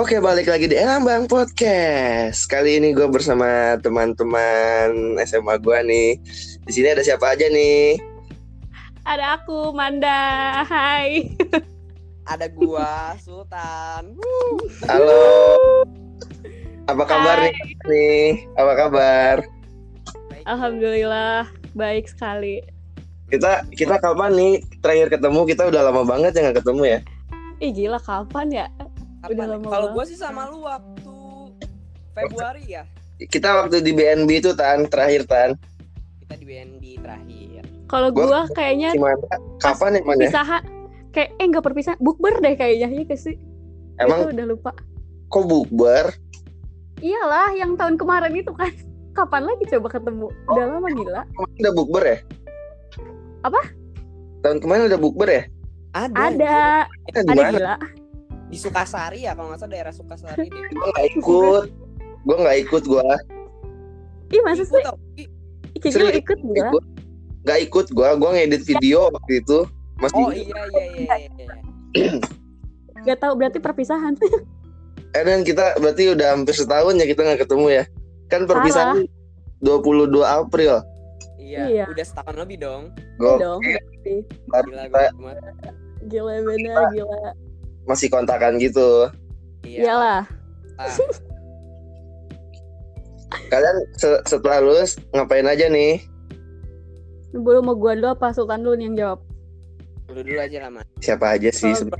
Oke, balik lagi di Elambang Podcast. Kali ini gue bersama teman-teman SMA gue nih. Di sini ada siapa aja nih? Ada aku, Manda. Hai. Ada gua, Sultan. Halo. Apa kabar Hai. nih? Nih, apa kabar? Alhamdulillah, baik sekali. Kita kita kapan nih terakhir ketemu? Kita udah lama banget ya nggak ketemu ya. Ih gila, kapan ya? Kalau gua sih sama lu waktu Februari ya. Kita waktu di BNB itu tan terakhir tan. Kita di BND terakhir. Kalau Gua- gua kayaknya Gimana? Kapan ya man ya? perpisahan kayak eh enggak perpisahan, bukber deh kayaknya ya sih. Emang Itu udah lupa. kok bukber? Iyalah, yang tahun kemarin itu kan. Kapan lagi coba ketemu? Udah lama gila. Kemarin udah bukber ya? Apa? Tahun kemarin udah bukber ya? Ada. Ada, di ada mana? gila. Di Sukasari ya, kalau nggak salah daerah Sukasari deh. Gue nggak ikut. Gue nggak ikut gue. Ih, masa sih? tau, Ki. Kayaknya lu Serius? ikut gila. Ikut. Nggak ikut gue. Gue ngedit video waktu itu. Masih Oh iya iya iya. iya. Gak tahu berarti perpisahan. Eh dan kita berarti udah hampir setahun ya kita nggak ketemu ya. Kan perpisahan 22 April. Iya, Iya. udah setahun lebih dong. Gue dong. berarti. Gila gua banget. Gila gila. Masih kontakan gitu. Iya. Iyalah. Ah, Kalian se- setelah lulus ngapain aja nih? Belum mau gua dulu apa Sultan dulu nih yang jawab? Lu dulu aja lah, Man. Siapa aja sih? Oh?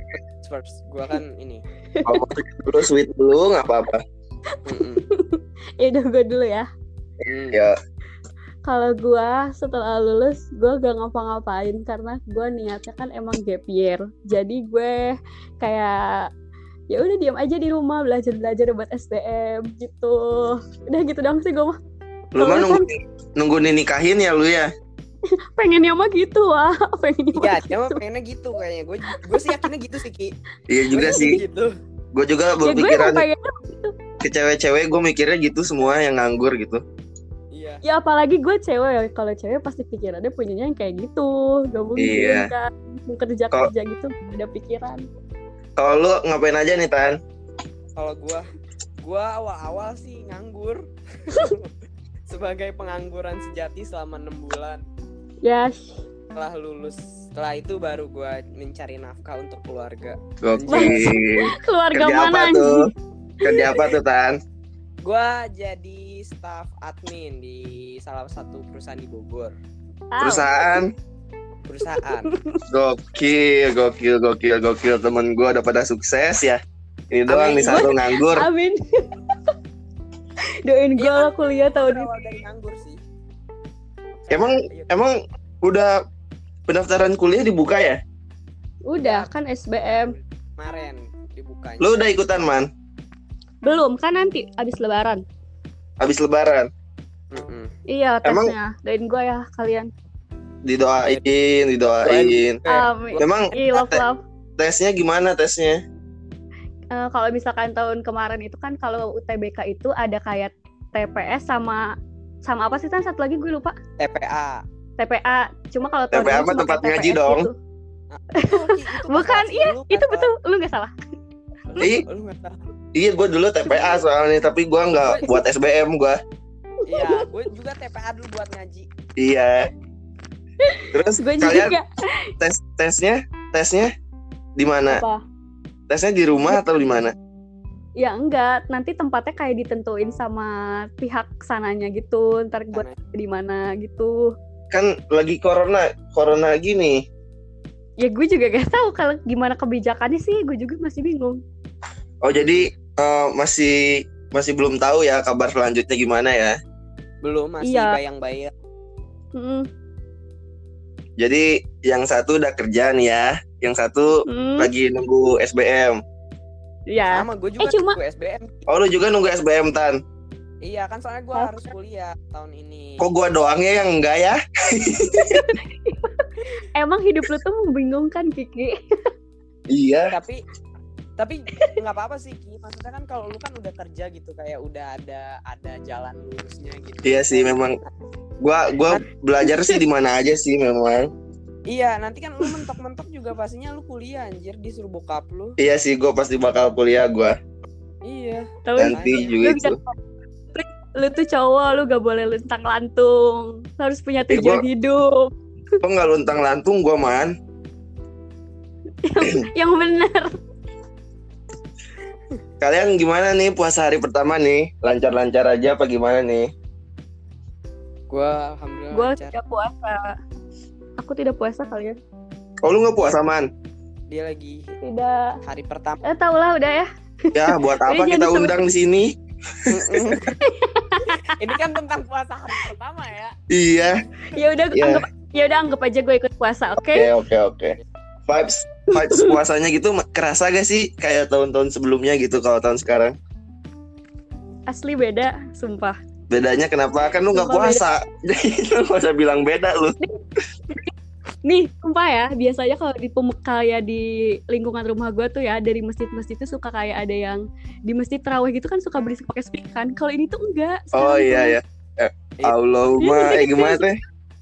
First, gua kan ini. Kalau dulu sweet dulu nggak apa-apa. Ya udah gue dulu ya. Mm. Ya Kalau gua setelah lulus, gua gak ngapa-ngapain karena gua niatnya kan emang gap year. Jadi gue kayak ya udah diam aja di rumah belajar belajar buat SBM gitu. Udah gitu dong sih gue mah lu mah nunggu nunggu nikahin ya lu ya. pengennya mah gitu wah pengennya mah Iya, gitu. dia mah pengennya gitu kayaknya. Gue gue sih yakinnya gitu sih, Ki. Iya juga Gua sih. Gitu. Gue juga ya gue berpikiran emang pengennya ke cewek-cewek gue mikirnya gitu semua yang nganggur gitu. Ya apalagi gue cewek ya kalau cewek pasti pikirannya punyanya yang kayak gitu gak mungkin Iya. kan mau kerja kerja gitu gak ada pikiran Kalau lu ngapain aja nih Tan? Kalau gua gua awal-awal sih nganggur. Sebagai pengangguran sejati selama enam bulan. ya Setelah lulus, setelah itu baru gua mencari nafkah untuk keluarga. Keluarga Kerja mana apa tuh? Kerja apa tuh Tan? Gua jadi staff admin di salah satu perusahaan di Bogor. Tahu. Perusahaan. Perusahaan. Gokil, gokil, gokil, gokil. Temen gue udah pada sukses ya. Ini doang Amin. nih satu nganggur. Amin. Doain gue Iya, lah kuliah tahun ini. Dari nganggur sih. Emang Iya. emang udah pendaftaran kuliah dibuka ya? Udah kan SBM. kemarin dibukanya. Lu udah ikutan man? Belum kan nanti abis lebaran. Habis lebaran Mm-mm. Iya Emang- tesnya. Doain gue ya kalian. didoain, didoain. Amin. Memang Ih, love love. tesnya gimana tesnya? Eh, kalau misalkan tahun kemarin itu kan kalau UTBK itu ada kayak TPS sama sama apa sih kan satu lagi gue lupa TPA. TPA cuma kalau TPA mah tempat ngaji TPS dong. gitu. Itu Bukan, iya, lu itu betul lu nggak salah Tahu. Iya, gue dulu TPA soalnya, tapi gue nggak buat SBM gue. Iya, gue juga TPA dulu buat ngaji. Iya. Terus gue kalian juga tes tesnya tesnya di mana? apa Tesnya di rumah atau di mana? ya enggak nanti tempatnya kayak ditentuin sama pihak sananya gitu ntar buat di mana gitu Kan lagi corona, corona gini. ya gue juga gak tahu kalau gimana kebijakannya sih gue juga masih bingung Oh jadi eh, masih masih belum tahu ya kabar selanjutnya gimana ya. Belum masih Iya. bayang-bayang. Mm, Jadi yang satu udah kerja nih ya, yang satu mm, lagi nunggu SBM. ya Sama gue juga Eh, cuma- nunggu SBM. Oh lu juga nunggu SBM tan? Iya kan soalnya gue Oh. harus kuliah tahun ini. Kok gua doang ya yang enggak ya? emang hidup lu tuh membingungkan Kiki Iya. Tapi tapi nggak apa-apa sih Ki. Maksudnya kan kalau lu kan udah kerja gitu kayak udah ada ada jalan lurusnya gitu. Iya sih, memang. Gua gua belajar sih di mana aja sih memang. Iya, nanti kan lu mentok-mentok juga pastinya lu kuliah anjir disuruh bokap lu. Iya sih, gue pasti bakal kuliah gue. Iya. Tahu Nanti Makanya. juga lu itu. bisa lu tuh cowok lu gak boleh luntang lantung Lu harus punya Eh, tujuan gua- hidup Kok nggak luntang lantung gua man? yang benar Kalian gimana nih puasa hari pertama nih? Lancar-lancar aja apa gimana nih? Gua alhamdulillah gue lancar. tidak puasa aku tidak puasa kalian Oh lu nggak puasa man? Dia lagi tidak hari pertama. eh tau lah udah ya Ya buat apa kita undang di sini? Ini kan tentang puasa hari pertama ya. Iya. ya udah Iya. anggap ya udah anggap aja gue ikut puasa oke Oke oke oke. Vibes vibes puasanya gitu kerasa gak sih kayak tahun-tahun sebelumnya gitu kalau tahun sekarang? asli beda sumpah Bedanya kenapa? Kan lu nggak puasa. Jadi lu usah bilang beda lu. nih sumpah ya biasanya kalau di pemekal ya di lingkungan rumah gue tuh ya dari masjid-masjid tuh suka kayak ada yang di masjid terawih gitu kan suka berisik pakai speaker kan kalau ini tuh enggak Oh iya ya. Eh, Allahumma eh gimana teh?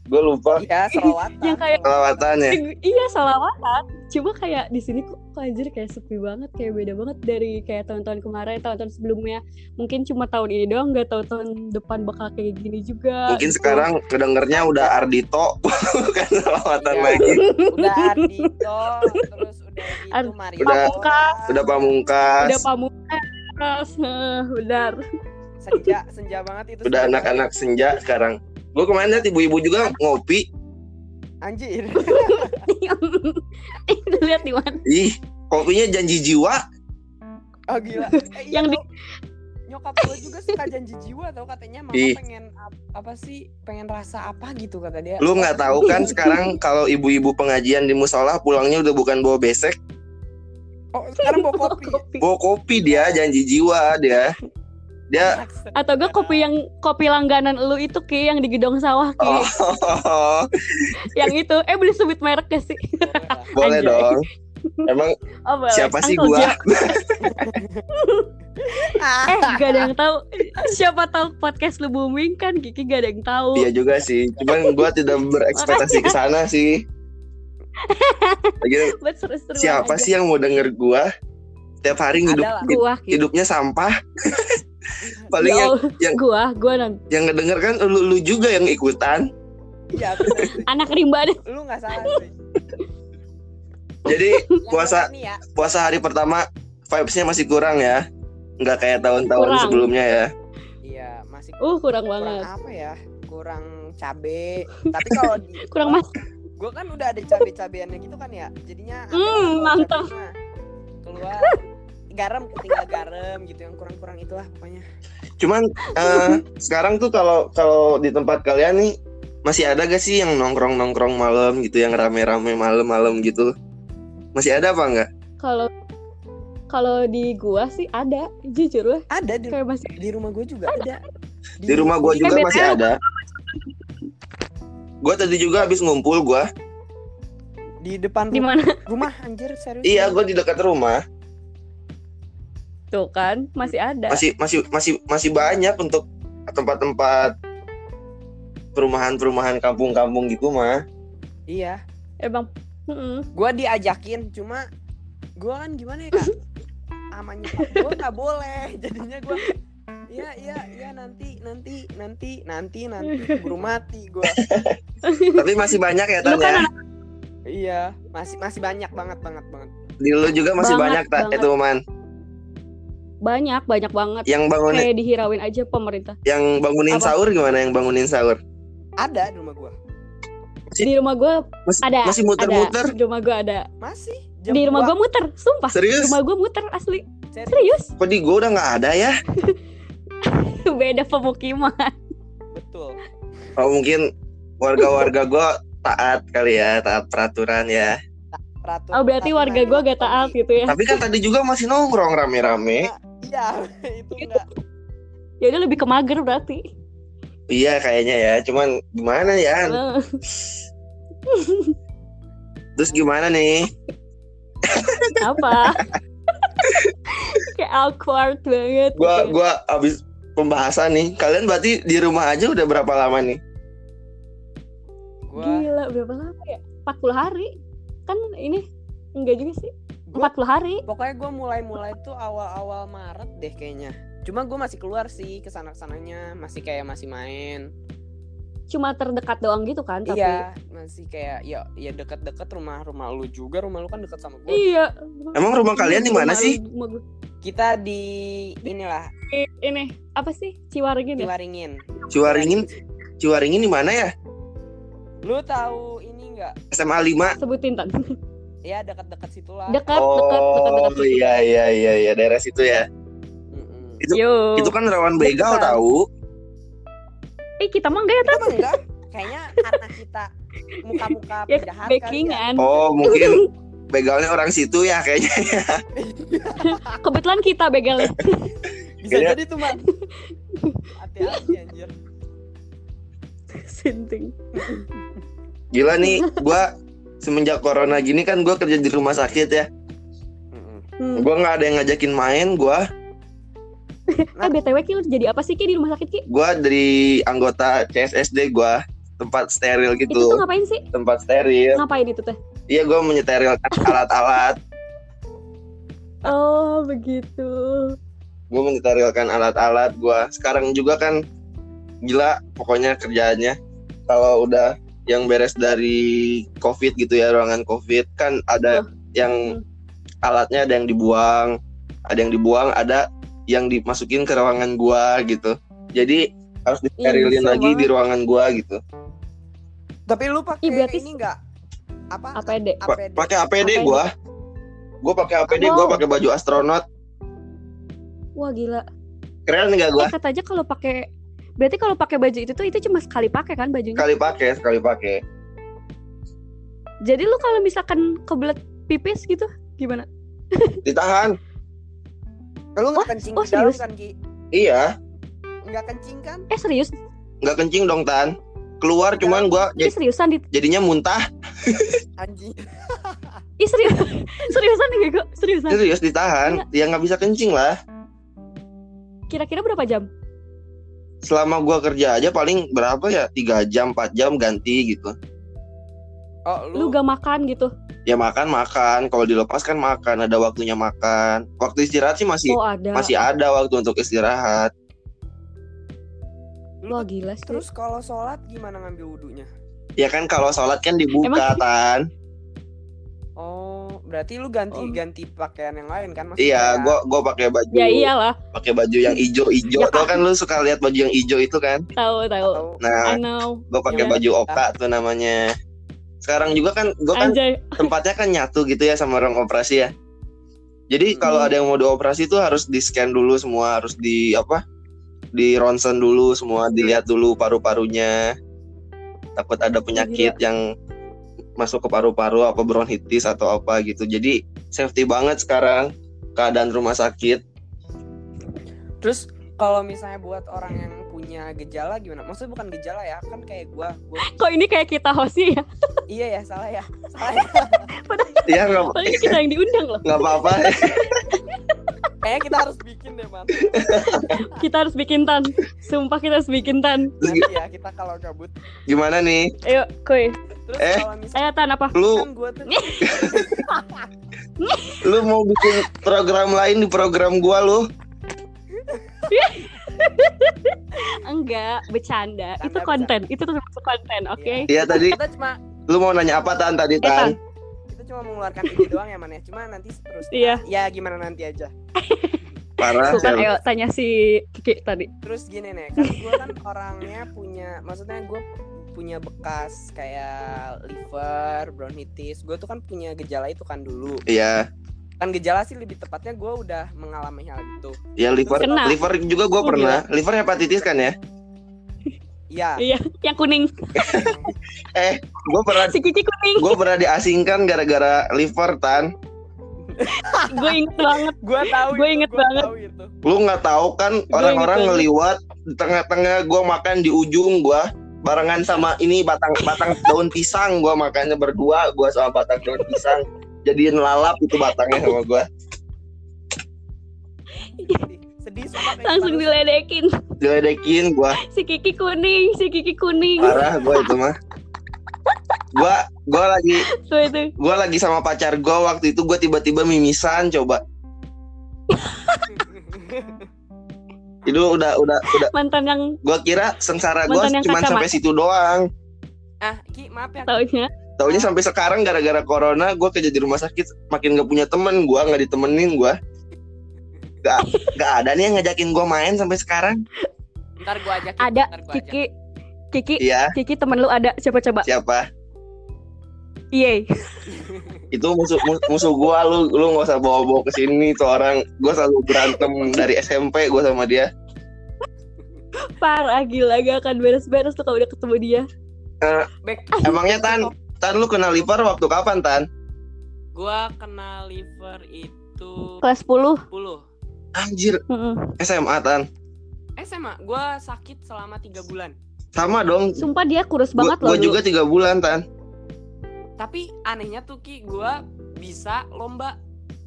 Gue lupa Iya, selawatan. yang kayak pelawatannya. iya salawatan cuma kayak di sini kok anjir kayak sepi banget kayak beda banget dari kayak tahun-tahun kemarin tahun-tahun sebelumnya mungkin cuma tahun ini doang nggak tahu tahun depan bakal kayak gini juga Mungkin gitu. sekarang kedengernya udah Ardito bukan selawatan Iya. lagi. udah Ardito, terus udah gitu Ar- Mario. Pamungkas. Udah pamungkas. udah pamungkas benar senja, senja banget itu. Udah senja anak-anak senja sekarang. Gue kemarin liat ibu-ibu juga ngopi. Anjir. itu lihat di mana Ih, kopinya janji jiwa. Oh gila. Eh, iya Yang di- nyokap gue juga suka janji jiwa tau katanya mama Ih. pengen ap- apa sih pengen rasa apa gitu kata dia Lu nggak tahu kan sekarang kalau ibu-ibu pengajian di musola pulangnya udah bukan bawa besek, oh sekarang bawa kopi bawa kopi dia janji jiwa dia. Dia atau gak kopi yang kopi langganan lu itu ki yang di gedong sawah ki oh, yang itu eh boleh sebut merek gak sih boleh dong. Emang oh, boleh. siapa sih Uncle gua? Eh gak ada yang tahu siapa tahu podcast lu booming kan Kiki gak ada yang tahu Iya juga sih. Cuman gua tidak berekspektasi ke sana sih. Lagi siapa aja. sih yang mau denger gua? Tiap hari hidup, hidupnya sampah. Paling Ya yang yang- gua gua nanti yang ngedenger kan lu, lu juga yang ikutan. iya sih. anak rimba deh lu nggak salah sih Jadi Yang puasa ya puasa hari pertama vibes-nya masih kurang ya. Nggak kayak tahun-tahun Kurang. sebelumnya ya. iya masih uh kurang kurang banget apa ya kurang cabe tapi kalau di kurang mas gue kan udah ada cabe cabeannya gitu kan ya jadinya tuh mantap. keluar garam tinggal garam gitu yang kurang kurang itulah pokoknya Cuman eh, sekarang tuh kalau kalau di tempat kalian nih masih ada gak sih yang nongkrong-nongkrong malam gitu yang rame-rame malam-malam gitu? Masih ada apa enggak? kalau kalau di gua sih ada jujur lah ada di, kayak masih di rumah gue juga ada Di rumah gua juga masih ada. Gua tadi juga habis ngumpul gua. di depan di mana rumah anjir serius Iya, gua di dekat rumah. Tuh kan masih ada Masih masih masih masih banyak untuk tempat-tempat perumahan-perumahan kampung-kampung gitu mah. iya emang mm-mm. gue diajakin cuma gue kan gimana ya kak amanya gue nggak boleh jadinya gue Iya iya iya nanti nanti nanti nanti nanti keburu mati gue Tapi masih banyak ya Lu kan tanya. iya masih masih banyak banget banget banget Di lu juga masih banyak Banget, tak banget. itu man. Banyak banyak banget Yang bangunin kayak dihirauin aja pemerintah yang bangunin Apa? sahur gimana yang bangunin sahur? ada di rumah gue di rumah gua Masih ada masih muter-muter. ada. di rumah gua ada masih di rumah gua muter sumpah Serius? di rumah gua muter asli serius serius Kok di gua udah nggak ada ya? beda pemukiman betul Oh mungkin warga-warga gua taat kali ya, taat peraturan ya. Peraturan oh berarti peraturan warga gua yang gak taat gitu ya Tapi kan tadi juga masih nongkrong rame-rame. iya itu enggak ya udah lebih ke mager berarti Iya kayaknya ya, cuman gimana ya? Terus gimana nih? apa kayak awkward banget Gua gitu. gua abis pembahasan nih. Kalian berarti di rumah aja udah berapa lama nih? gue gila berapa lama ya 40 hari kan ini enggak juga sih Gua- 40 hari. pokoknya gue mulai-mulai tuh awal-awal Maret deh kayaknya cuma gue masih keluar sih ke sana ke sananya masih kayak masih main Cuma terdekat doang gitu kan, tapi iya masih kayak ya ya deket-deket rumah rumah lu juga rumah lu kan deket sama gue Iya. Emang rumah kalian di mana sih? rumah kita di inilah Ini apa sih? Ciwaringin ya? Ciwaringin Ciwaringin, Ciwaringin di mana ya? lu tahu nggak SMA 5. Sebutin tan. ya dekat-dekat situ lah Dekat, dekat, dekat, dekat. Oh iya iya iya iya daerah situ ya. Mm-mm. Itu Yo. itu kan rawan begal Dekat. tahu. Eh, kita mah enggak ya, mah enggak kayaknya karena kita muka-muka Ya, penjahat ya. backingan. Oh mungkin begalnya orang situ ya kayaknya. Kebetulan kita begalnya. bisa Kayaknya- jadi tuh man hati-hati anjir Sinting. Gila nih, gua semenjak corona gini kan gua kerja di rumah sakit ya. Hmm. Gua nggak ada yang ngajakin main, gua Eh, BTW Ki, lu jadi apa sih Ki di rumah sakit Ki? gua dari anggota CSSD gua tempat steril Itu gitu, tuh ngapain sih? tempat steril. Ngapain itu teh? Iya gua menyeterilkan alat-alat, Oh, begitu. gua menyeterilkan alat-alat gua. Sekarang juga kan gila pokoknya kerjaannya. Kalau udah yang beres dari COVID gitu ya ruangan COVID kan ada yang alatnya ada yang dibuang, ada yang dibuang, ada yang dimasukin ke ruangan gua gitu. Jadi harus disterilin Ih, lagi banget. di ruangan gua gitu. tapi lu pakai berarti- ini enggak apa APD. Pa- APD Pakai APD APD. gua. Gua pakai APD, gua Oh. pakai baju astronot. Wah, gila. Keren enggak gua? Eh, kata aja kalau pakai Berarti kalau pakai baju itu tuh itu cuma sekali pakai kan bajunya. Sekali pakai, sekali pakai. Jadi lu kalau misalkan kebelet pipis gitu gimana? Ditahan. lu nggak kencing oh, di dalam serius? kan ki Iya, nggak kencing kan Eh serius? nggak kencing dong Tan. Keluar cuman gua Ini jad- seriusan di jadinya muntah. anjing Ih serius. seriusan nih gue seriusan. Serius ditahan. Ya nggak bisa kencing lah. Kira-kira berapa jam? Selama gua kerja aja paling berapa ya? 3 jam, 4 jam ganti gitu. oh Lu lu, gak makan gitu? Ya makan makan, kalau dilepas kan makan, ada waktunya makan. Waktu istirahat sih masih Oh ada. masih ada waktu untuk istirahat. lu Wah gila sih. terus kalau sholat gimana ngambil wudhunya Ya kan kalau sholat kan dibuka Emang- tan. oh berarti lu ganti Oh. ganti pakaian yang lain kan Maksudnya Iya, kayak- gua gua pakai baju Ya iyalah, pakai baju yang ijo-ijo. Ya Tau kan lu suka lihat baju yang ijo itu kan? tahu tahu. Nah, I know. gua pakai baju oka tuh namanya. Sekarang juga kan gua kan Anjay. tempatnya kan nyatu gitu ya sama ruang operasi ya. Jadi Hmm. kalau ada yang mau dioperasi tuh harus di scan dulu semua, harus di apa? Di ronsen dulu semua, dilihat dulu paru-parunya. Takut ada penyakit yang masuk ke paru-paru apa bronkitis atau apa gitu. Jadi safety banget sekarang keadaan rumah sakit. terus kalau misalnya buat orang yang punya gejala gimana maksudnya bukan gejala ya kan kayak gua gua Kok ini kayak kita hostnya ya? iya ya salah ya salah ya Ya nggak Padahal kita yang diundang loh. nggak apa-apa. kayaknya kita harus bikin deh man Kita harus bikin tan. Sumpah kita harus bikin tan. nanti ya kita kalau gabut Gimana nih? Ayo, kuy. terus Eh. kalau misalnya Ayo tan apa? Lu kan gua tuh lu mau bikin program lain di program gua lu? Enggak, bercanda. Itu konten. Itu tuh termasuk konten, oke? Iya tadi kita cuma lu mau nanya apa tan tadi Eh, tan? Cuma mengeluarkan ide doang ya man ya cuma nanti terus Iya. ya gimana nanti aja Parah. Sultan, ya. ayo tanya si Kiki tadi. terus gini nih kan gue kan orangnya punya maksudnya gue punya bekas kayak liver bronkitis gue tuh kan punya gejala itu kan dulu Iya. kan gejala sih lebih tepatnya gue udah mengalami hal itu Ya liver Kena. liver juga gue Oh, pernah. Liver hepatitis kan ya? Iya Iya, yang kuning. Eh, gue pernah Si Kiki kuning. gue pernah diasingkan gara-gara liver tan. Gue inget banget. gue tahu Gua itu, inget gua banget. tahu itu Lu nggak tahu kan orang-orang ngeliwat di tengah-tengah gue makan di ujung gue barengan sama ini batang batang daun pisang gue makannya berdua gue sama batang daun pisang jadiin lalap itu batangnya sama gue Langsung diledekin. diledekin gue Si Kiki kuning, si Kiki kuning. parah gue itu mah. Gua gua lagi So itu. gua lagi sama pacar gua waktu itu gua tiba-tiba mimisan coba. Itu udah udah udah. Mantan yang gua kira sengsara gua cuma sampai situ doang. Ah ki maaf ya. Taunya? Taunya sampai sekarang gara-gara corona gua kerja di rumah sakit makin gak punya temen gua nggak ditemenin gua gak, gak ada nih yang ngajakin gua main sampai sekarang. Ntar gua ajakin ada gua ajak. Kiki Kiki iya. Kiki temen lu ada. Siapa coba? Siapa? Iya. Itu musuh mu- musuh gua. Lu lu nggak usah bawa-bawa ke sini. Tuh orang gua selalu berantem dari SMP gua sama dia. Parah gila. Gak akan beres-beres tuh kalau udah ketemu dia. Back. emangnya tan? Tan lu kenal liver waktu kapan tan? Gua kenal liver itu kelas 10 10 anjir. Mm-mm. SMA tan. SMA gua sakit selama tiga bulan. Sama dong. Sumpah dia kurus gua, banget loh gua dulu. juga tiga bulan tan. Tapi anehnya tuh ki gua bisa lomba.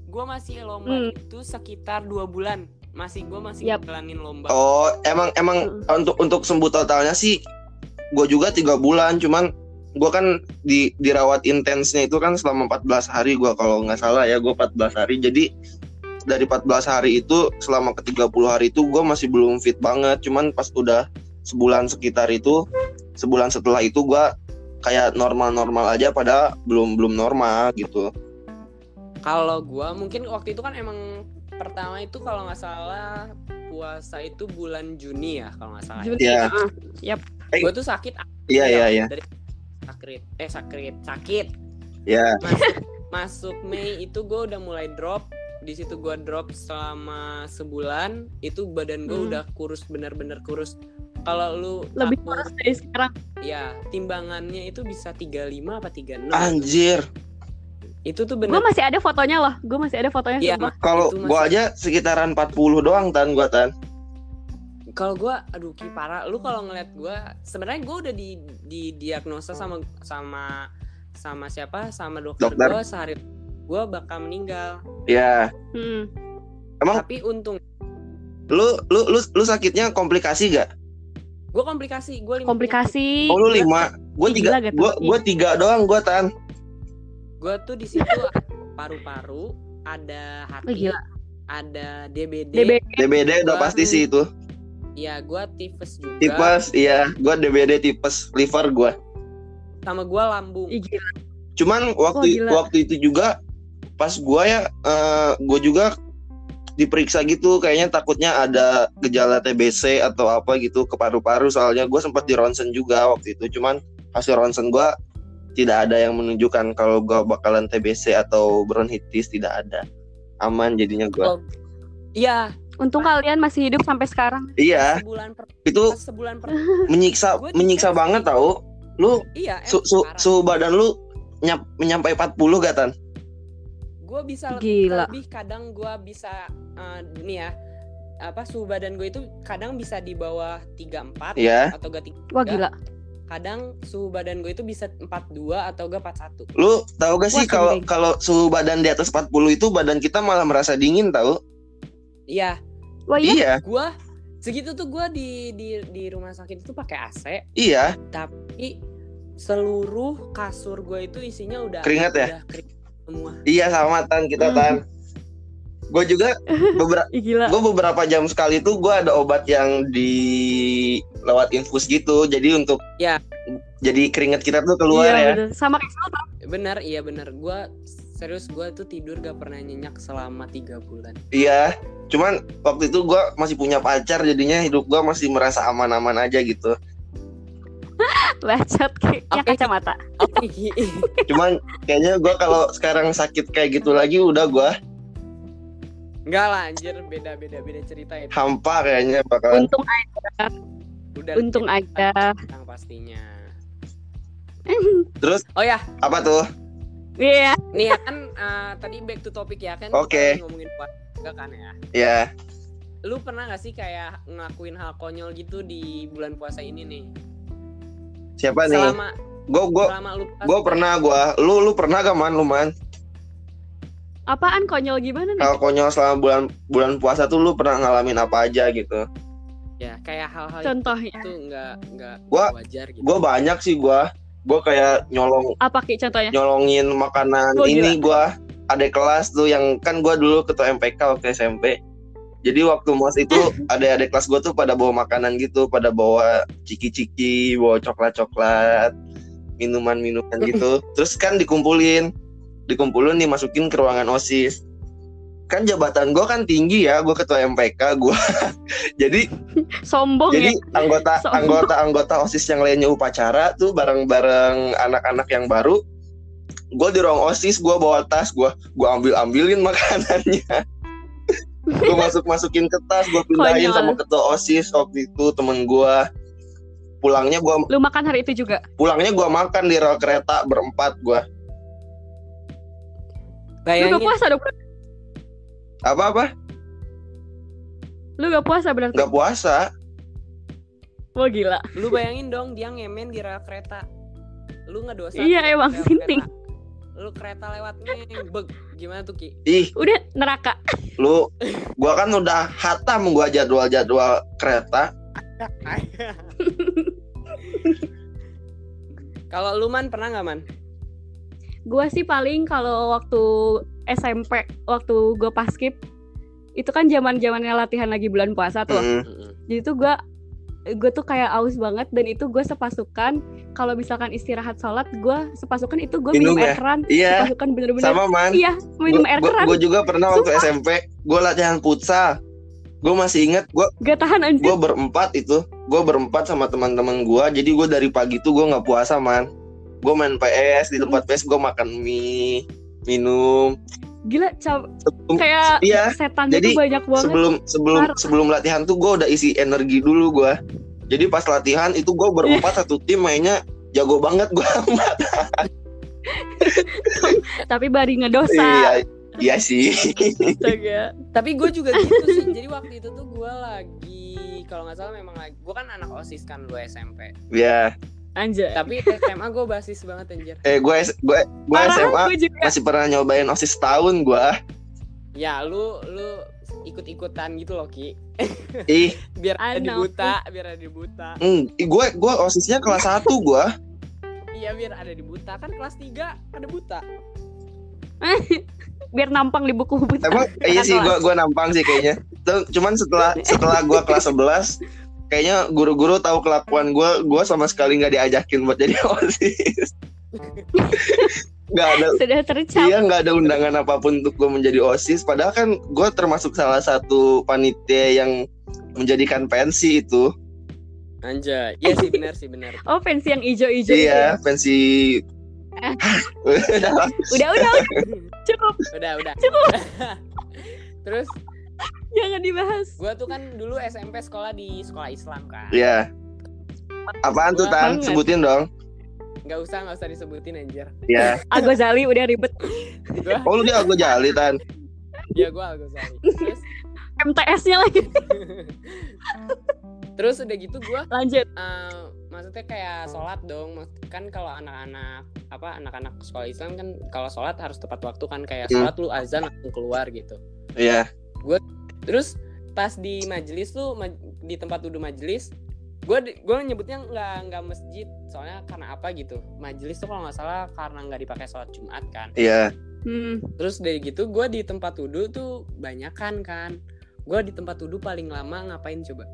Gua masih lomba Hmm. itu sekitar dua bulan. Masih gua masih Yap. jalanin lomba. Oh emang emang untuk untuk sembuh totalnya sih gua juga tiga bulan. Cuman gua kan di dirawat intensnya itu kan selama 14 hari gua. Kalau nggak salah ya gua 14 hari. Jadi dari 14 hari itu selama ke 30 hari itu gua masih belum fit banget. Cuman pas udah sebulan sekitar itu sebulan setelah itu gua kayak normal-normal aja pada belum belum normal gitu. Kalau gua mungkin waktu itu kan emang pertama itu kalau nggak salah puasa itu bulan Juni ya kalau nggak salah ya. Juni Iya. ah. gua tuh sakit iya iya iya. Dari sakit eh sakit sakit. Ya masuk masuk Mei itu gue udah mulai drop di situ gue drop selama sebulan itu badan gue Hmm. udah kurus bener-bener kurus. Kalau lu lebih tahu, kurus dari sekarang? Ya timbangannya itu bisa 35 apa 36 anjir. Itu tuh gue bener masih ada fotonya loh gue masih ada fotonya Iya, sumpah kalau masih- aja sekitaran 40 doang tan gua tan. Kalau gue aduh ki parah. Lu kalau ngeliat gue sebenarnya gue udah di di diagnosa sama sama sama siapa? Sama dokter, Dokter. gue sehari gue bakal meninggal. Ya Hmm. Emang- tapi untung. lu lu lu lu sakitnya komplikasi gak gue komplikasi gue komplikasi. Oh lu lima. Gua Ih, tiga. gila gitu. gua gua tiga doang gua tan. Gue tuh di situ paru-paru ada Oh, hati gila. ada DBD, DB DBD udah pasti sih itu. Ya gue tipes juga. Tipes iya. Gua DBD tipes liver gua. Sama gue lambung. Ih, gila. cuman waktu gila. waktu itu juga pas gua ya eh, gua juga diperiksa gitu kayaknya takutnya ada gejala TBC atau apa gitu ke paru-paru soalnya gua sempat di ronsen juga waktu itu. Cuman hasil ronsen gua tidak ada yang menunjukkan kalau gua bakalan TBC atau bronkitis tidak ada. Aman jadinya gua. Oh, iya. Untung kalian masih hidup sampai sekarang. Iya. Sebulan per itu sebulan per menyiksa menyiksa banget tau. Lu iya su, su, suhu badan lu nyam, menyampai 40 gak tan gue bisa Gila. lebih kadang gue bisa eh, nih ya apa suhu badan gue itu kadang bisa di bawah 34 ya atau gak 3 wah gila. kadang suhu badan gue itu bisa 42 atau gak 41 lu tahu gak sih kalau kalau suhu badan di atas 40 itu badan kita malah merasa dingin tahu? Iya. Wah iya? Iya. Gue segitu tuh gue di di di rumah sakit itu pakai AC iya. Tapi seluruh kasur gue itu isinya udah Keringat ya? udah keringat semua. Iya sama tan. Kita tan. Gue juga beberapa gue beberapa jam sekali tuh gue ada obat yang di lewat infus gitu. Jadi untuk Ya. jadi keringat kita tuh keluar iya, ya. bener. sama kayak bener iya bener. Gue serius gue tuh tidur gak pernah nyenyak selama tiga bulan. Iya. Cuman waktu itu gue masih punya pacar jadinya hidup gue masih merasa aman-aman aja gitu bacot kayak ya, Oke. kacamata. Cuman kayaknya gue kalau sekarang sakit kayak gitu lagi udah gue Enggak lah anjir. Beda beda beda cerita itu. hampa kayaknya bakalan untung aja. Udah untung aja. yang pastinya. Terus? oh ya. Apa tuh? Iya. Nih ya kan eh, tadi back to topic ya kan? Oke. kita ngomongin puasa juga kan ya. Ya lu pernah gak sih kayak ngelakuin hal konyol gitu di bulan puasa ini nih siapa nih? Selama gue gue puasa gue pernah gue lu lu pernah gak man? Lu man? Apaan konyol gimana nih? Kalau konyol selama bulan bulan puasa tuh lu pernah ngalamin apa aja gitu? Ya kayak hal-hal contohnya? itu nggak nggak Gua- wajar gitu. gue banyak sih gue gue kayak nyolong Apa Ki contohnya? nyolongin makanan Oh, ini gua. Ada kelas tuh yang kan gua dulu ketua MPK waktu SMP jadi waktu mos itu ada ada kelas gua tuh pada bawa makanan gitu pada bawa ciki-ciki bawa coklat-coklat minuman-minuman gitu terus kan dikumpulin dikumpulin dimasukin ke ruangan osis kan jabatan gua kan tinggi ya gua ketua MPK gua jadi Sombong jadi ya. anggota Sombong. anggota anggota osis yang lainnya upacara tuh bareng-bareng anak-anak yang baru gue di ruang osis gue bawa tas gue gue ambil ambilin makanannya gue masuk masukin ke tas gue pindahin Konyol. sama ketua osis waktu itu temen gue pulangnya gue Lu makan hari itu juga. pulangnya gue makan di rel kereta berempat gue Lu Bayangin, gak puasa dong? apa apa Lu gak puasa berarti? nggak puasa Wah gila. lu bayangin dong dia ngemen di rel kereta. Lu ngedosa. Iya, emang sinting. Lu kereta lewat neng, beg. Gimana tuh Ki? ih Udah neraka. lu gue kan udah hatam gue jadwal jadwal kereta Kalau lu man pernah nggak man? Gua sih paling kalau waktu SMP, waktu gue pas skip, itu kan zaman zamannya latihan lagi bulan puasa tuh. Mm. Jadi tuh gue gue tuh kayak aus banget dan itu gue sepasukan. Kalau misalkan istirahat sholat gue sepasukan itu gue minum, Minum air ya? keran. Iya. Sepasukan bener-bener. Sama man. Iya minum air keran. gue juga pernah waktu SMP gue latihan futsal. Gue masih inget gue gak tahan anjir. gue berempat itu. Gue berempat sama teman-teman gue jadi gue dari pagi tuh gue nggak puasa man. Gue main PS di tempat PS gue makan mie minum gila cap Sebelum- kayak iya setan jadi itu banyak banget sebelum sebelum Parah. sebelum latihan tuh gue udah isi energi dulu gue jadi pas latihan itu gue berempat satu tim mainnya jago banget gue tapi bari ngedosa iya iya sih. Tapi gue juga gitu sih. Jadi waktu itu tuh gue lagi kalau nggak salah memang lagi gue kan anak osis kan lu SMP. ya anjay Tapi SMA gue basis banget anjir. eh gue gue gue Parah, SMA gue juga masih pernah nyobain osis tahun gue Ya lu lu ikut-ikutan gitu loh Ki. ih Biar ada I di know. buta, biar ada di buta. hmm, gue gue osisnya kelas 1 gue Iya biar ada di buta kan kelas 3 ada buta. biar nampang di buku buku Emang iya sih gua gua nampang sih kayaknya. Tuh, cuman setelah setelah gua kelas 11 kayaknya guru-guru tahu kelakuan gua gua sama sekali nggak diajakin buat jadi OSIS. Nggak ada sudah tercap Iya nggak ada undangan apa pun untuk gue menjadi osis. Padahal kan gue termasuk salah satu panitia yang menjadikan pensi itu. Anjay. Iya sih benar sih benar. oh pensi yang ijo-ijo itu Iya ya? pensi. Udah udah udah cukup udah udah. Terus jangan dibahas gue tuh kan dulu SMP sekolah di sekolah Islam kan. Iya. Apaan tuh tan? Banget. Sebutin dong. Nggak usah nggak usah disebutin anjir. Iya. Agozali udah ribet Gue Oh lu dia gue jali tan. ya gue Al-Ghazali. Terus MTS-nya lagi terus udah gitu gue lanjut Eh, maksudnya kayak sholat dong kan kalau anak-anak apa anak-anak sekolah Islam kan kalau sholat harus tepat waktu kan kayak Hmm. sholat lu azan langsung keluar gitu Iya. Terus pas di majelis tuh ma- di tempat duduk majelis gue gue nyebutnya nggak nggak masjid. Soalnya karena apa gitu? Majelis tuh kalau nggak salah karena nggak dipakai sholat jumat kan. Iya. hmm. terus dari gitu gue di tempat duduk tuh banyakan kan gue di tempat duduk paling lama ngapain coba?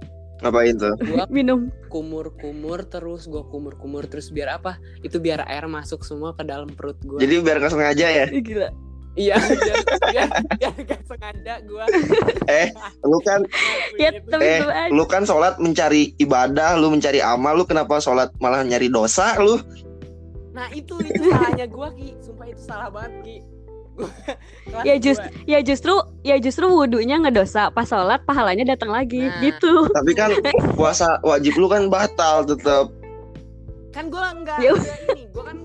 Ngapain tuh? gue minum. kumur-kumur terus gue kumur-kumur terus biar apa? Itu biar air masuk semua ke dalam perut gue Jadi biar nggak sengaja ya. Ih, gila iya biar, biar, biar gak sengaja gue Eh, lu kan ya tapi Eh, aja lu kan sholat mencari ibadah, lu mencari amal, lu kenapa sholat malah nyari dosa lu? nah itu itu salahnya gue ki. Sumpah itu salah banget ki. Gua- kelas Ya, just- ya justru ya justru wudhunya ngedosa. Pas sholat pahalanya datang lagi. Nah. gitu. Tapi kan puasa wajib lu kan batal tetap. kan gue nggak Ya nggak ini gue kan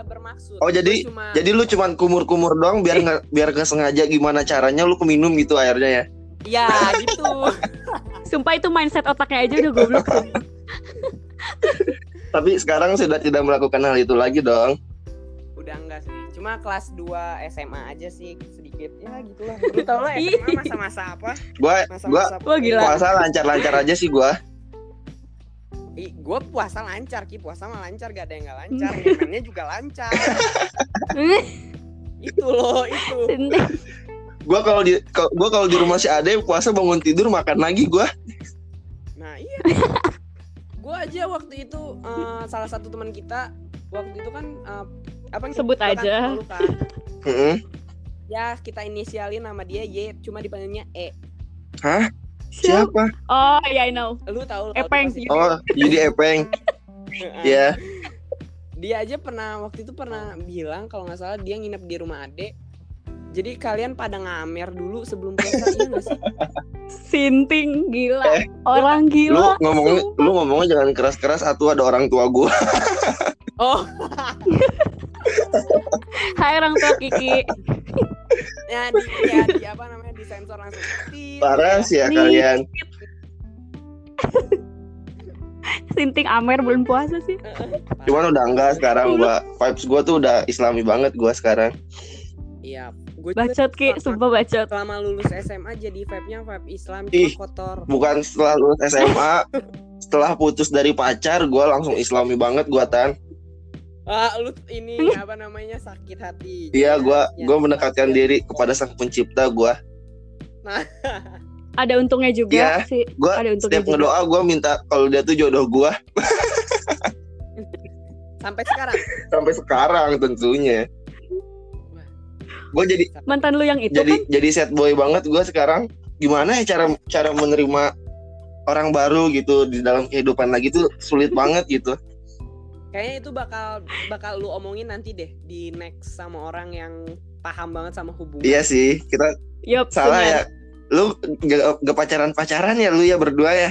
nggak bermaksud. Oh, Gua jadi- cuma Jadi lu cuman kumur-kumur doang biar nggak biar nggak sengaja gimana caranya lu keminum gitu airnya ya. ya gitu. Sumpah itu mindset otaknya aja udah goblok. Tapi sekarang sudah tidak melakukan hal itu lagi dong. udah enggak sih. Cuma kelas 2 SMA aja sih sedikit. Ya gitulah. Lu tau lah SMA masa-masa apa? Gua gua masa-masa Wah, gila. puasa lancar-lancar aja sih gua. Gue puasa lancar ki puasa mah lancar gak ada yang gak lancar ngemennya juga lancar itu loh itu. Gua kalau di gua kalau di rumah si Ade puasa bangun tidur makan lagi gua. nah iya gue aja waktu itu eh, salah satu teman kita waktu itu kan eh, apa Sebut kan aja. kan. Heeh. ya kita inisialin nama dia Y cuma dipanggilnya E Hah? Siapa? Oh, yeah, I know. lu tahu Epeng. pasti. Oh, Yudi Epeng. Heeh. Ya. dia aja pernah waktu itu pernah bilang kalau nggak salah dia nginep di rumah ade jadi kalian pada ngamer dulu sebelum puasa iya sih Sinting gila. Eh, Orang Lu gila. ngomongnya lu ngomongnya jangan keras-keras atuh ada orang tua gua. oh Hai orang tua Kiki. Ya di, ya di apa namanya di sensor langsung Tit, Parah ya. sih ya Nih. kalian. Sinting Amer bulan puasa sih. Heeh. Cuman udah enggak sekarang gua vibes gua tuh udah islami banget gua sekarang. iya gue Bacot Ki, sumpah bacot. selama lulus SMA jadi vibe-nya vibe Islam Ih. kotor Bukan setelah lulus SMA, setelah putus dari pacar gua langsung islami banget gua tan. Ah lu ini apa namanya sakit hati Iya, gua Ya, gua mendekatkan ya. diri kepada sang pencipta gua. Ada untungnya juga Iya. sih. Gua Ada untungnya setiap juga. ngedoa gua minta kalau dia tuh jodoh gua sampai sekarang sampai sekarang tentunya. Gue jadi Mantan lu yang itu jadi kan jadi set boy banget gue sekarang gimana ya cara cara menerima orang baru gitu di dalam kehidupan lagi tuh sulit banget gitu kayaknya itu bakal bakal lu omongin nanti deh di next sama orang yang paham banget sama hubungan iya sih kita Yup, salah benar. ya lu gak, gak pacaran pacaran ya lu ya berdua ya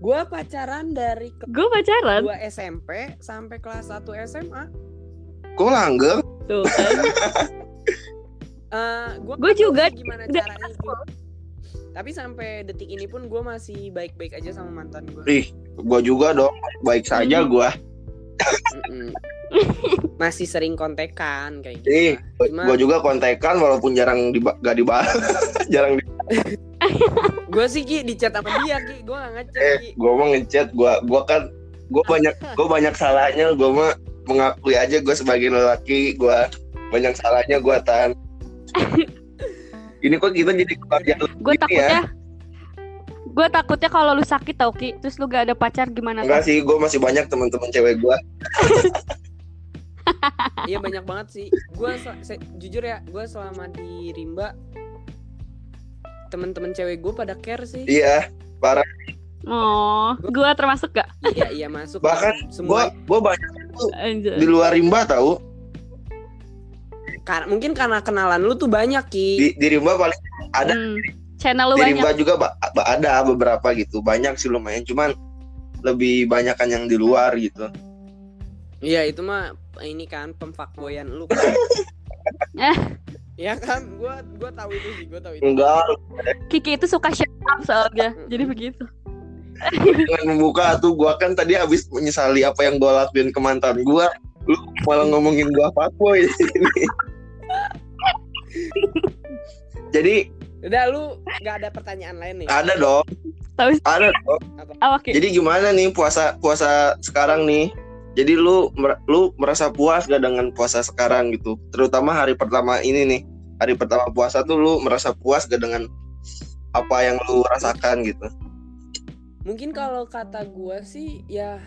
gue pacaran dari kelas Gue pacaran 2 SMP sampai kelas 1 SMA kok langgeng tuh kan. Eh, gua Gua juga gimana caranya itu. Tapi sampai detik ini pun gue masih baik-baik aja sama mantan gue. ih gue juga dong baik saja Hmm. gue masih sering kontekan kayak gitu. ih Cuma gue juga kontekan walaupun jarang di gak dibahas. Jarang di gue sih Ki di chat sama dia Ki, gue gak ngechat eh Ki. gue mau ngechat. Gue gue kan gue banyak gue banyak salahnya. Gue mah mengakui aja gue sebagai lelaki. Gue banyak salahnya gue tan. Ini kok kita jadi keluarga Gue Gitu takutnya Gue takutnya kalau lu sakit tau Ki Terus lu gak ada pacar gimana enggak sih gue masih banyak teman-teman cewek gue Iya banyak banget sih. Gue jujur ya, gue selama di Rimba temen-temen cewek gue pada care sih. iya Oh Gue termasuk gak? Iya iya masuk. Bahkan gue semua gue banyak Anjay. di luar rimba tahu Kar- mungkin karena kenalan lu tuh banyak Ki. di, di rimba paling ada Hmm, Channel lu banyak. Rimba juga ada beberapa gitu. Banyak sih lumayan. Cuman lebih banyak kan yang di luar gitu. Iya itu mah ini kan pemfakboyan lu. Eh. Ya kan, gue gua tahu itu sih, gue tahu itu. enggak. Kiki itu suka shut up soalnya. Jadi begitu. Dengan membuka tuh gua kan tadi habis menyesali apa yang gua lakuin ke mantan gua. Lu malah ngomongin gua fuckboy di sini. Jadi Udah lu nggak ada pertanyaan lain nih. ada dong. Tahu ada dong. Oh, Oke. Jadi gimana nih puasa puasa sekarang nih? Jadi lu mer- lu merasa puas gak dengan puasa sekarang gitu? Terutama hari pertama ini nih. Hari pertama puasa tuh lu merasa puas gak dengan apa yang lu rasakan gitu? Mungkin kalau kata gue sih ya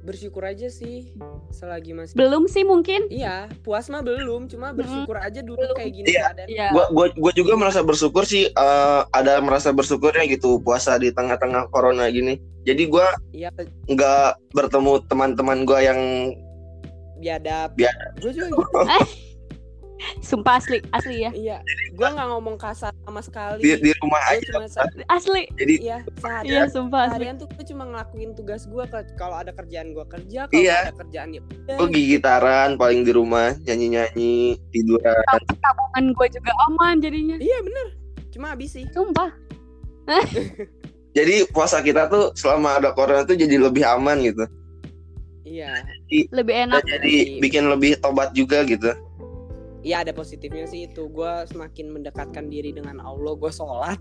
bersyukur aja sih selagi masih Belum sih mungkin Iya, puas mah belum, cuma bersyukur aja dulu Belum. kayak gini Iya. keadaan. Iya gua gua gua juga merasa bersyukur sih eh, ada merasa bersyukurnya gitu puasa di tengah-tengah corona gini jadi gua Iya, nggak bertemu teman-teman gua yang biadab. Biadab. Gue juga gitu. Sumpah asli Asli ya. Iya, gue nggak ngomong kasar sama sekali. di, di rumah Gua aja cuma se- Asli. Jadi iya seharian. Iya sumpah asli. Harian tuh gue cuma ngelakuin tugas gue kalau ada kerjaan gue kerja kalau Iya. ada kerjaan ya udah. gua gigitaran paling di rumah nyanyi-nyanyi tiduran. Tabungan gue juga aman jadinya. Iya bener. Cuma habis sih. Sumpah. Jadi puasa kita tuh selama ada corona tuh jadi lebih aman gitu. Iya. Lebih enak. jadi bikin lebih tobat juga gitu iya ada positifnya sih itu gue semakin mendekatkan diri dengan Allah gue sholat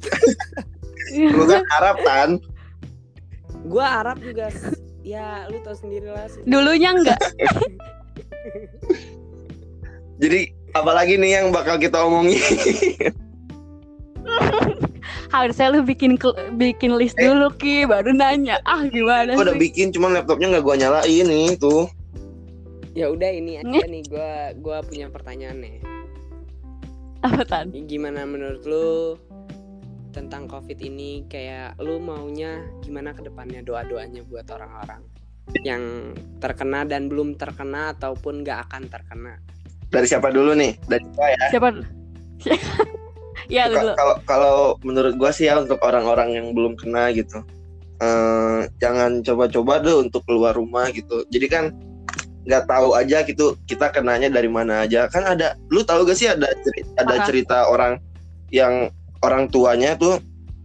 lu kan Arab kan gue Arab juga ya lu tau sendiri lah sih. Dulunya enggak. Jadi apalagi nih yang bakal kita omongin? Harusnya lu bikin bikin list Eh. dulu Ki, baru nanya. Ah, gimana Gue udah bikin, cuman laptopnya nggak gua nyalain nih tuh. Ya udah ini aja nih gua gua punya pertanyaan nih. Apa tan? Gimana menurut lu tentang covid ini kayak lu maunya gimana ke depannya doa-doanya buat orang-orang yang terkena dan belum terkena ataupun gak akan terkena. Dari siapa dulu nih? Dari gua ya. Siapa? ya dulu. Kalau kalau menurut gua sih ya untuk orang-orang yang belum kena gitu, eh, jangan coba-coba deh untuk keluar rumah gitu. Jadi kan nggak tahu aja gitu kita kenanya dari mana aja. Kan ada, lu tahu gak sih ada cerita, ada Apa? cerita orang yang orang tuanya tuh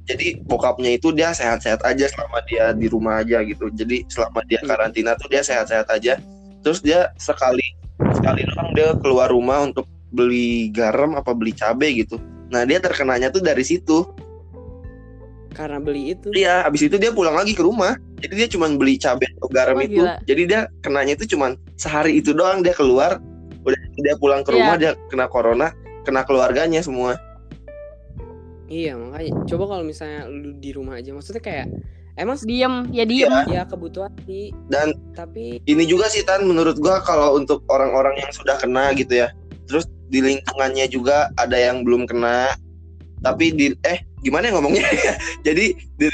jadi bokapnya itu dia sehat-sehat aja selama dia di rumah aja gitu. Jadi selama dia Hmm. karantina tuh dia sehat-sehat aja. Terus dia sekali sekali doang dia keluar rumah untuk beli garam apa beli cabai gitu. Nah dia terkenanya tuh dari situ. Karena beli itu. Iya, abis itu dia pulang lagi ke rumah. Jadi dia cuma beli cabai atau garam Oh, itu. gila. Jadi dia kenanya itu cuma sehari itu doang dia keluar. Udah dia pulang ke Iya. rumah dia kena corona, kena keluarganya semua. Iya makanya coba kalau misalnya lu di rumah aja maksudnya kayak emang Diem, ya diem. ya kebutuhan sih Dan tapi ini juga sih Tan menurut gua kalau untuk orang-orang yang sudah kena gitu ya. Terus di lingkungannya juga ada yang belum kena. Tapi di eh gimana ya ngomongnya? Jadi di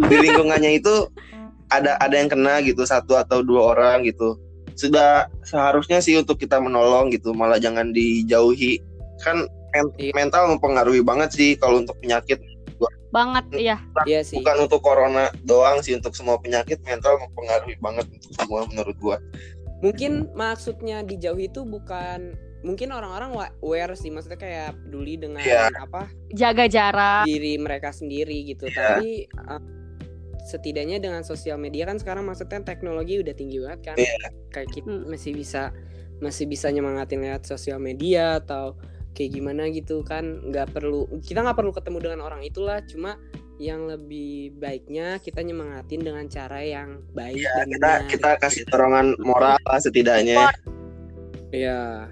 di lingkungannya itu ada ada yang kena gitu satu atau dua orang gitu. Sudah seharusnya sih untuk kita menolong gitu, malah jangan dijauhi. Kan men- Iya. mental mempengaruhi banget sih kalau untuk penyakit Banget, iya. iya sih bukan untuk corona doang sih untuk semua penyakit mental mempengaruhi banget untuk semua menurut gua. mungkin maksudnya dijauhi itu bukan mungkin orang-orang wa- aware sih maksudnya kayak peduli dengan Iya. apa Jaga jarak. diri mereka sendiri gitu Iya. tapi uh, setidaknya dengan sosial media kan sekarang maksudnya teknologi udah tinggi banget kan Iya. kayak kita Hmm. masih bisa masih bisa nyemangatin lewat sosial media atau kayak gimana gitu kan nggak perlu kita nggak perlu ketemu dengan orang itulah cuma yang lebih baiknya kita nyemangatin dengan cara yang baik Ya, dan kita benar. kita kasih dorongan moral lah setidaknya. Iya,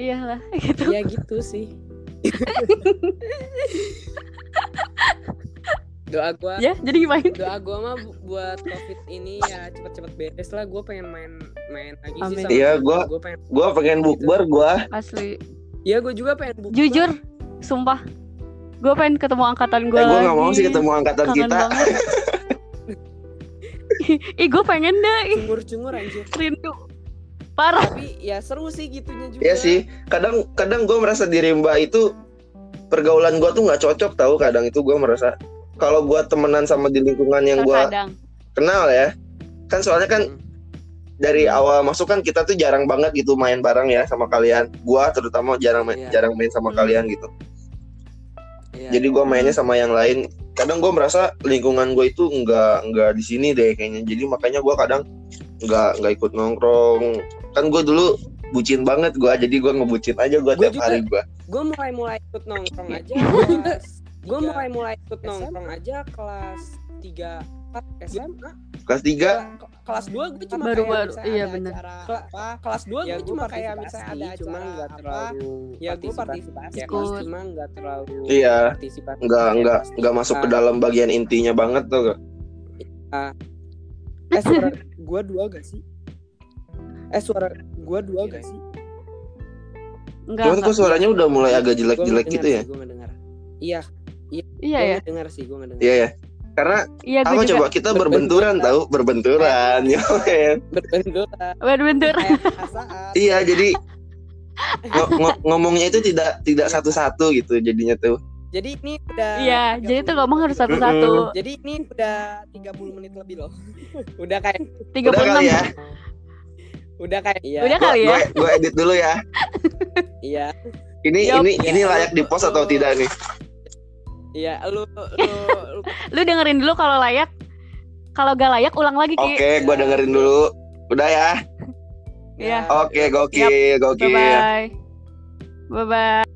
Iya lah, gitu. ya gitu sih. doa gua, Ya, jadi gimana? doa gua mah bu- buat covid ini ya cepet-cepet beres lah. Gua pengen main main lagi sih Amin. sama Iya, gua- gua pengen. Gua pengen bukber gua. Asli. Iya, gua juga pengen buka. Jujur, sumpah. Gue pengen ketemu angkatan gue Eh, gua nggak mau sih ketemu angkatan Kangen kita. Ih, gue pengen deh. Cungur-cungur anjir. rindu. Parah. Tapi ya seru sih gitunya juga. Iya sih. Kadang kadang gua merasa diri Mbak itu pergaulan gua tuh nggak cocok tahu kadang itu gua merasa kalau gua temenan sama di lingkungan yang gua Terkadang. kenal ya. Kan soalnya kan Hmm. dari awal masuk kan kita tuh jarang banget gitu main bareng ya sama kalian. Gua terutama jarang main, Iya. jarang main sama Hmm. kalian gitu. Iya. Jadi gua mainnya sama yang lain. Kadang gua merasa lingkungan gue itu nggak nggak di sini deh kayaknya. Jadi makanya gua kadang nggak nggak ikut nongkrong. Kan gue dulu bucin banget gua. Jadi gua ngebucin aja gua Gua tiap juga. hari gua. gue mulai mulai ikut nongkrong aja gue Iya. mulai mulai ikut nongkrong aja kelas 3 4 SMA Kelas 3 Ke- kelas 2 gue cuma Baru- kayak baru, iya apa kelas 2 ya gue cuma kayak misalnya ada cuma acara nggak terlalu ya gue partisipasi. partisipasi Ikut. cuma nggak terlalu Iya. nggak Kayak nggak nggak masuk ke tiga. dalam bagian intinya banget tuh. gak? eh suara gue dua gak sih eh suara gue dua gak sih Enggak, kok enggak. suaranya udah mulai agak jelek-jelek gitu ya. sih, gua nggak dengar iya Iya gue ya. dengar sih gue nggak dengar Iya ya. Karena Iya gue juga. coba kita berbenturan tahu berbenturan ya kayak perasaan Iya jadi ngo- ngomongnya itu tidak tidak satu-satu gitu jadinya tuh. jadi ini udah Iya, 30 jadi tuh ngomong harus satu-satu. Jadi ini udah 30 menit lebih loh. udah kayak Tiga Udah puluh kali enam. ya. Udah kayak iya. Udah kali ya. gue, gue edit dulu ya. Iya. Ini Yup. ini Iya, ini layak lu- di post atau tidak nih? Iya, lu lu, lu Lu dengerin dulu kalau layak. Kalau gak layak ulang lagi Ki. Oke, gue dengerin dulu. Udah ya. Iya. Oke, gokil, Bye gokil. bye. Bye bye.